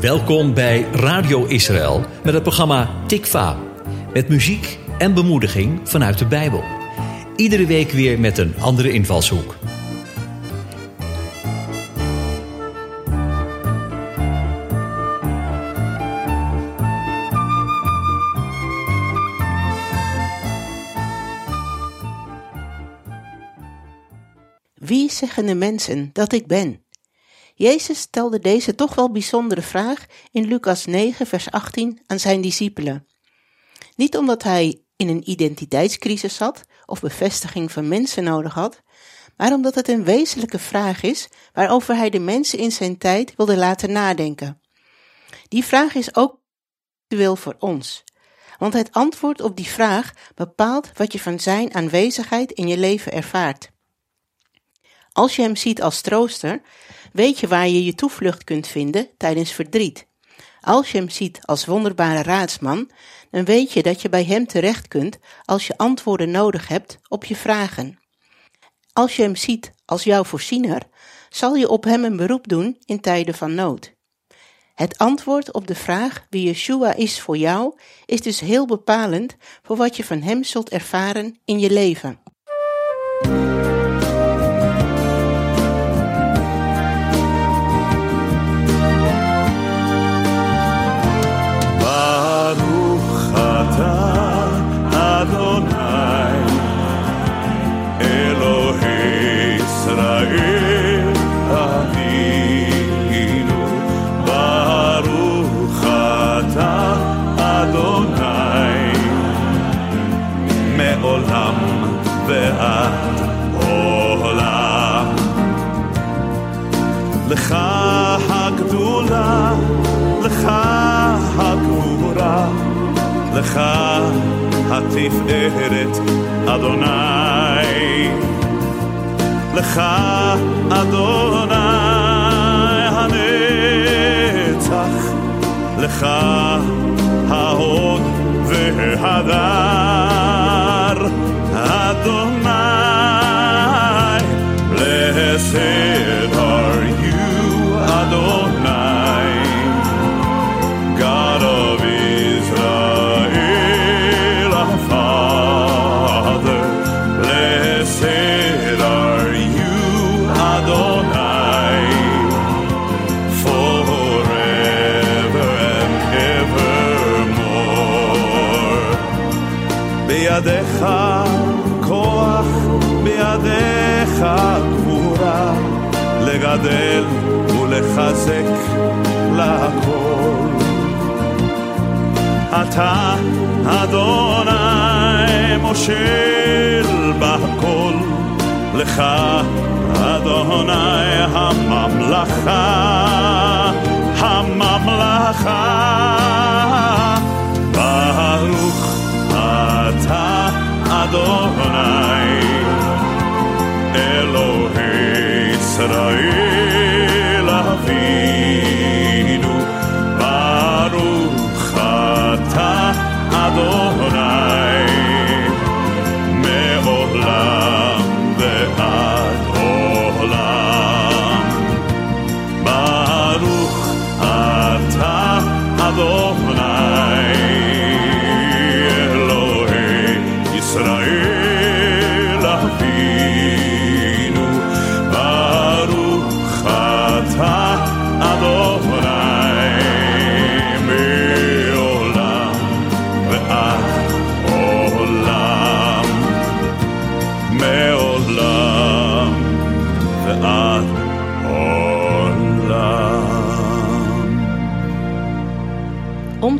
Welkom bij Radio Israël met het programma Tikva. Met muziek en bemoediging vanuit de Bijbel. Iedere week weer met een andere invalshoek. Wie zeggen de mensen dat ik ben? Jezus stelde deze toch wel bijzondere vraag in Lucas 9, vers 18 aan zijn discipelen. Niet omdat hij in een identiteitscrisis zat of bevestiging van mensen nodig had, maar omdat het een wezenlijke vraag is waarover hij de mensen in zijn tijd wilde laten nadenken. Die vraag is ook actueel voor ons, want het antwoord op die vraag bepaalt wat je van zijn aanwezigheid in je leven ervaart. Als je hem ziet als trooster, weet je waar je je toevlucht kunt vinden tijdens verdriet. Als je hem ziet als wonderbare raadsman, dan weet je dat je bij hem terecht kunt als je antwoorden nodig hebt op je vragen. Als je hem ziet als jouw voorziener, zal je op hem een beroep doen in tijden van nood. Het antwoord op de vraag wie Yeshua is voor jou is dus heel bepalend voor wat je van hem zult ervaren in je leven. הגדולה, לך הגבורה, לך התפארת, אדוני. לך, אדוני, הנצח, לך ההוד והדר, אתה, אדוני, מושל בהכל, לך, אדוני, הממלכה, הממלכה.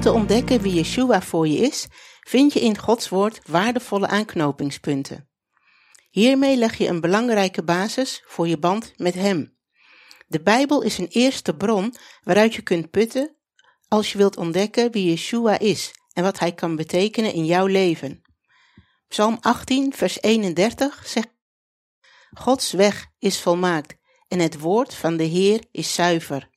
Te ontdekken wie Yeshua voor je is, vind je in Gods woord waardevolle aanknopingspunten. Hiermee leg je een belangrijke basis voor je band met Hem. De Bijbel is een eerste bron waaruit je kunt putten als je wilt ontdekken wie Yeshua is en wat Hij kan betekenen in jouw leven. Psalm 18, vers 31 zegt: Gods weg is volmaakt en het woord van de Heer is zuiver.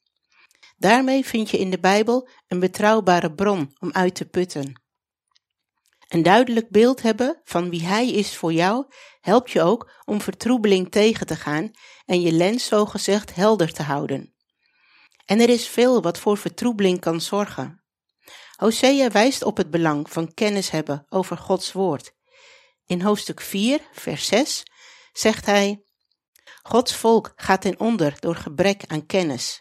Daarmee vind je in de Bijbel een betrouwbare bron om uit te putten. Een duidelijk beeld hebben van wie Hij is voor jou helpt je ook om vertroebeling tegen te gaan en je lens zogezegd helder te houden. En er is veel wat voor vertroebeling kan zorgen. Hosea wijst op het belang van kennis hebben over Gods woord. In hoofdstuk 4, vers 6 zegt hij: Gods volk gaat in onder door gebrek aan kennis.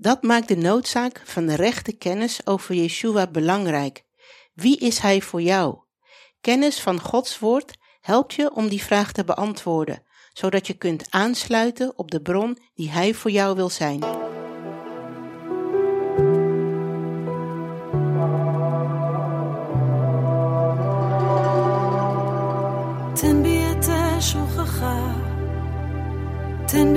Dat maakt de noodzaak van de rechte kennis over Yeshua belangrijk. Wie is Hij voor jou? Kennis van Gods Woord helpt je om die vraag te beantwoorden, zodat je kunt aansluiten op de bron die Hij voor jou wil zijn. Ten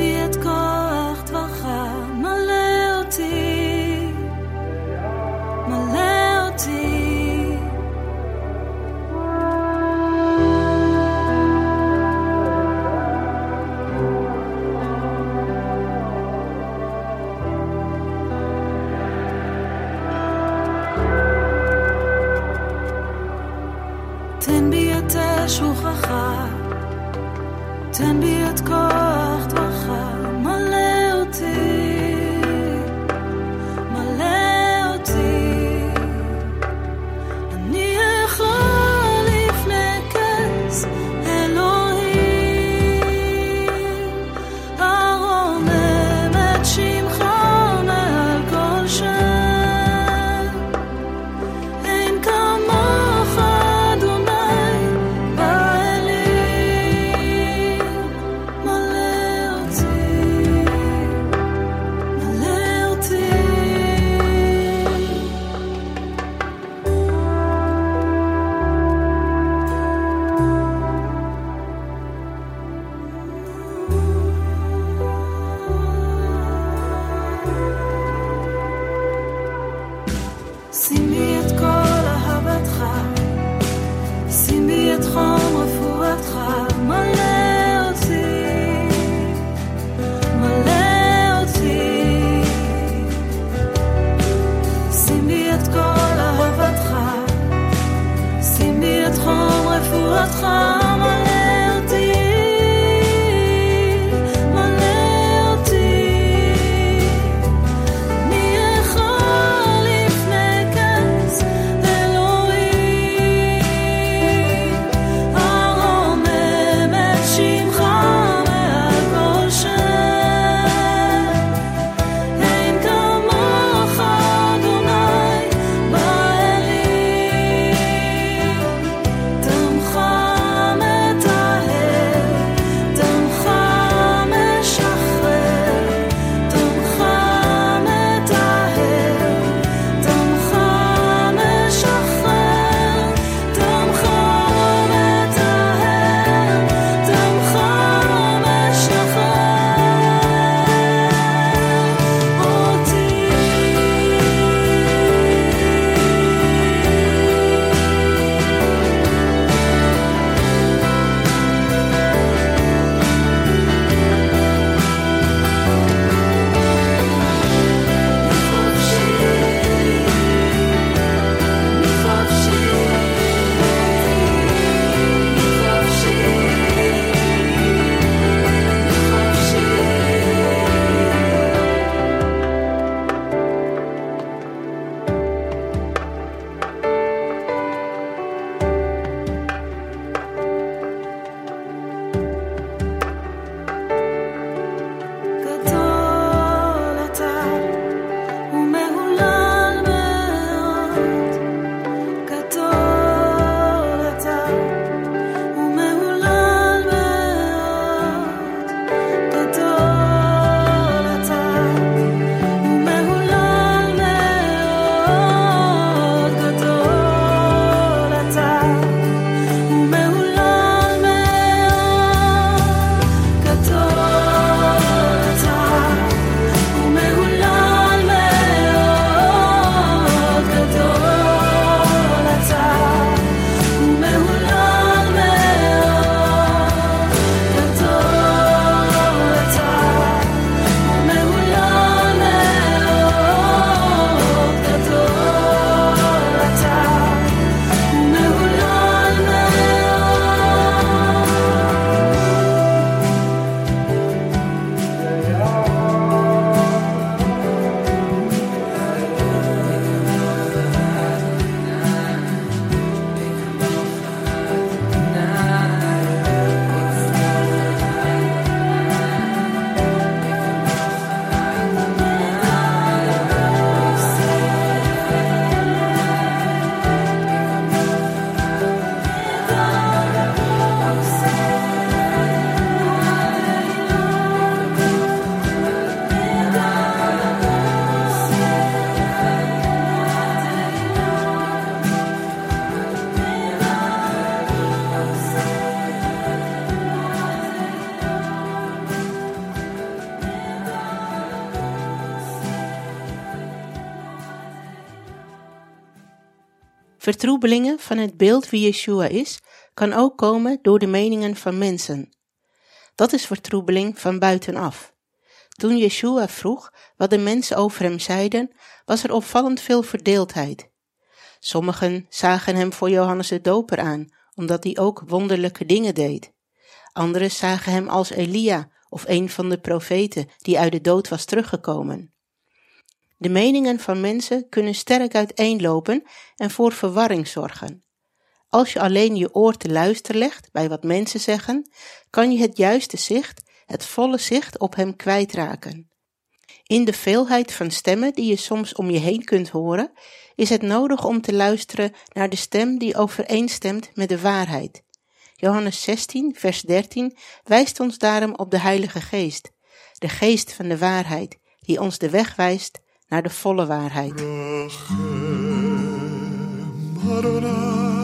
and be Vertroebelingen van het beeld wie Yeshua is, kan ook komen door de meningen van mensen. Dat is vertroebeling van buitenaf. Toen Yeshua vroeg wat de mensen over hem zeiden, was er opvallend veel verdeeldheid. Sommigen zagen hem voor Johannes de Doper aan, omdat hij ook wonderlijke dingen deed. Anderen zagen hem als Elia of een van de profeten die uit de dood was teruggekomen. De meningen van mensen kunnen sterk uiteenlopen en voor verwarring zorgen. Als je alleen je oor te luisteren legt bij wat mensen zeggen, kan je het juiste zicht, het volle zicht op hem kwijtraken. In de veelheid van stemmen die je soms om je heen kunt horen, is het nodig om te luisteren naar de stem die overeenstemt met de waarheid. Johannes 16, vers 13 wijst ons daarom op de Heilige Geest, de Geest van de waarheid, die ons de weg wijst naar de volle waarheid. Rachem Adonai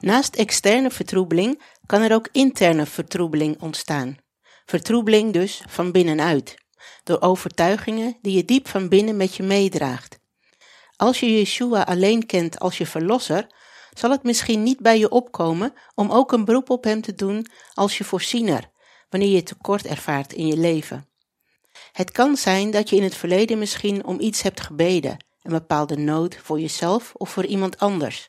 Naast externe vertroebeling kan er ook interne vertroebeling ontstaan. Vertroebeling dus van binnenuit, door overtuigingen die je diep van binnen met je meedraagt. Als je Yeshua alleen kent als je verlosser, zal het misschien niet bij je opkomen om ook een beroep op hem te doen als je voorziener, wanneer je tekort ervaart in je leven. Het kan zijn dat je in het verleden misschien om iets hebt gebeden, een bepaalde nood voor jezelf of voor iemand anders,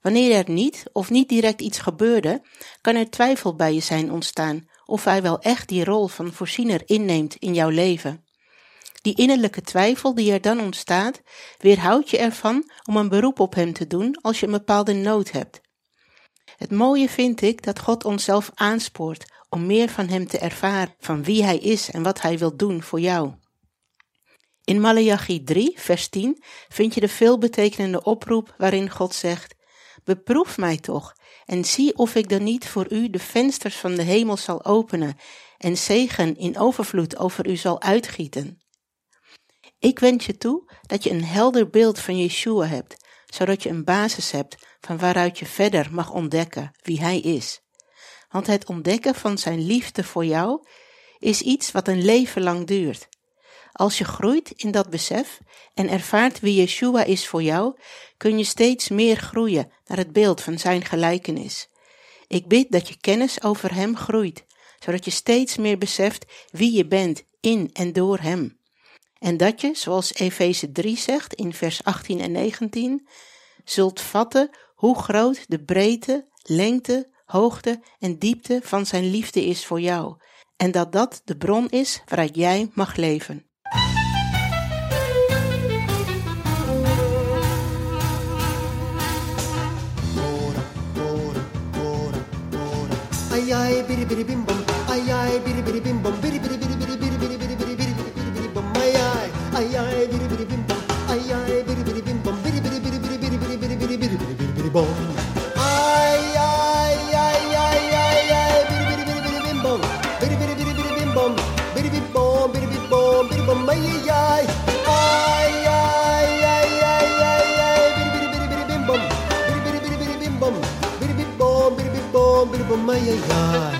Wanneer er niet of niet direct iets gebeurde, kan er twijfel bij je zijn ontstaan of hij wel echt die rol van voorziener inneemt in jouw leven. Die innerlijke twijfel die er dan ontstaat, weerhoudt je ervan om een beroep op hem te doen als je een bepaalde nood hebt. Het mooie vind ik dat God onszelf aanspoort om meer van hem te ervaren, van wie hij is en wat hij wil doen voor jou. In Malachi 3, vers 10 vind je de veelbetekenende oproep waarin God zegt: Beproef mij toch en zie of ik dan niet voor u de vensters van de hemel zal openen en zegen in overvloed over u zal uitgieten. Ik wens je toe dat je een helder beeld van Yeshua hebt, zodat je een basis hebt van waaruit je verder mag ontdekken wie Hij is. Want het ontdekken van Zijn liefde voor jou is iets wat een leven lang duurt. Als je groeit in dat besef en ervaart wie Yeshua is voor jou, kun je steeds meer groeien naar het beeld van Zijn gelijkenis. Ik bid dat je kennis over Hem groeit, zodat je steeds meer beseft wie je bent in en door Hem. En dat je, zoals Efeze 3 zegt in vers 18 en 19, zult vatten hoe groot de breedte, lengte, hoogte en diepte van Zijn liefde is voor jou, en dat dat de bron is waaruit jij mag leven. Ay ay biri biri bim bom. Ay ay biri biri bim bom. Biri biri biri biri biri biri biri biri biri biri biri bom. Ay ay ay ay biri biri bim bom. Ay ay biri biri bim bom. Biri biri biri biri biri biri biri biri biri biri biri bom. Ammaiyar